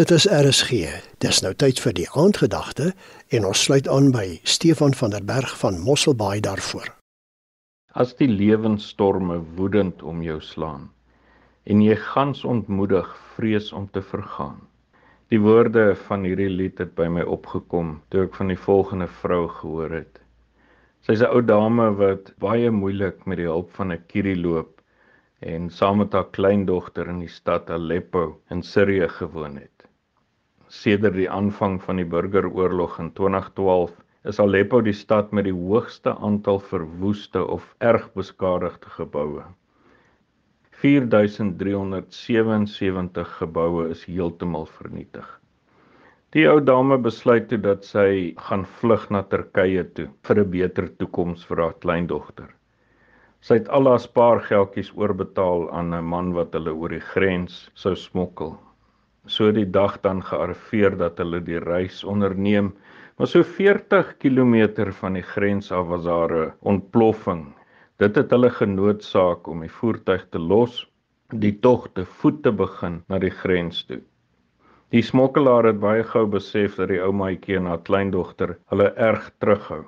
Dit is RSG. Dis nou tyd vir die aandgedagte en ons sluit aan by Stefan van der Berg van Mosselbaai daarvoor. As die lewensstorme woedend om jou slaan en jy gans ontmoedig vrees om te vergaan. Die woorde van hierdie lied het by my opgekom toe ek van die volgende vrou gehoor het. Sy's 'n ou dame wat baie moeilik met die hulp van 'n kierie loop en saam met haar kleindogter in die stad Aleppo in Sirië gewoon het. Sedert die aanvang van die burgeroorlog in 2012 is Aleppo die stad met die hoogste aantal verwoeste of erg beskadigde geboue. 4377 geboue is heeltemal vernietig. Die ou dame besluit toe dat sy gaan vlug na Turkye toe vir 'n beter toekoms vir haar kleindogter. Sy het al haar spaargeldjies oorbetaal aan 'n man wat hulle oor die grens sou smokkel. So die dag dan gearriveer dat hulle die reis onderneem, maar so 40 km van die grens af was daar 'n ontploffing. Dit het hulle genoodsaak om die voertuig te los, die tog te voet te begin na die grens toe. Die smokkelaar het baie gou besef dat die ou maatjie en haar kleindogter hulle erg terughou.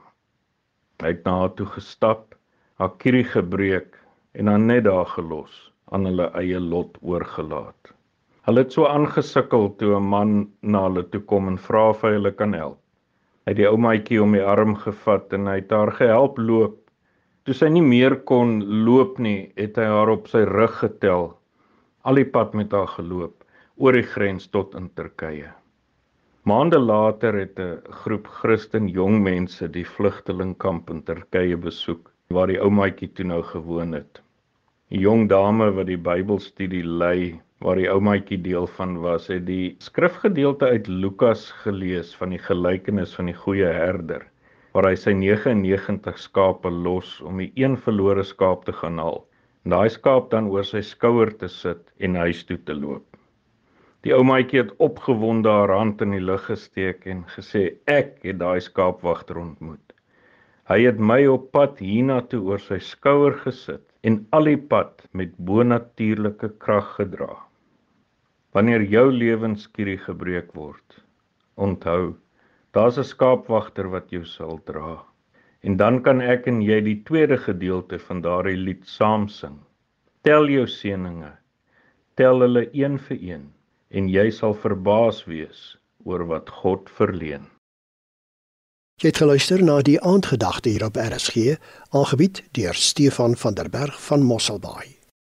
Hy het na haar toe gestap haar kierie gebreek en dan net daar gelos aan hulle eie lot oorgelaat. Hulle het so aangesukkel toe 'n man na hulle toe kom en vra of hy hulle kan help. Hy het die ou maatjie om die arm gevat en hy het haar gehelp loop. Toe sy nie meer kon loop nie, het hy haar op sy rug getel, al die pad met haar geloop oor die grens tot in Turkye. Maande later het 'n groep Christen jong mense die vlugtelingkamp in Turkye besoek waar die ou maatjie toe nou gewoon het. 'n Jong dame wat die Bybelstudie lei waar die ou maatjie deel van was, het die skrifgedeelte uit Lukas gelees van die gelykenis van die goeie herder waar hy sy 99 skape los om die een verlore skaap te gaan haal. En daai skaap dan oor sy skouer te sit en huis toe te loop. Die ou maatjie het opgewonde haar hand in die lug gesteek en gesê ek het daai skaapwagter ontmoet. Hy het my op pad hiernatoe oor sy skouer gesit en al die pad met bonatuurlike krag gedra. Wanneer jou lewenskierie gebreek word, onthou, daar's 'n skaapwagter wat jou sal dra. En dan kan ek en jy die tweede gedeelte van daardie lied saam sing. Tel jou seëninge. Tel hulle een vir een en jy sal verbaas wees oor wat God verleen. Jy het geluister na die aandgedagte hier op RSG, aangebied deur Stefan van der Berg van Mosselbaai.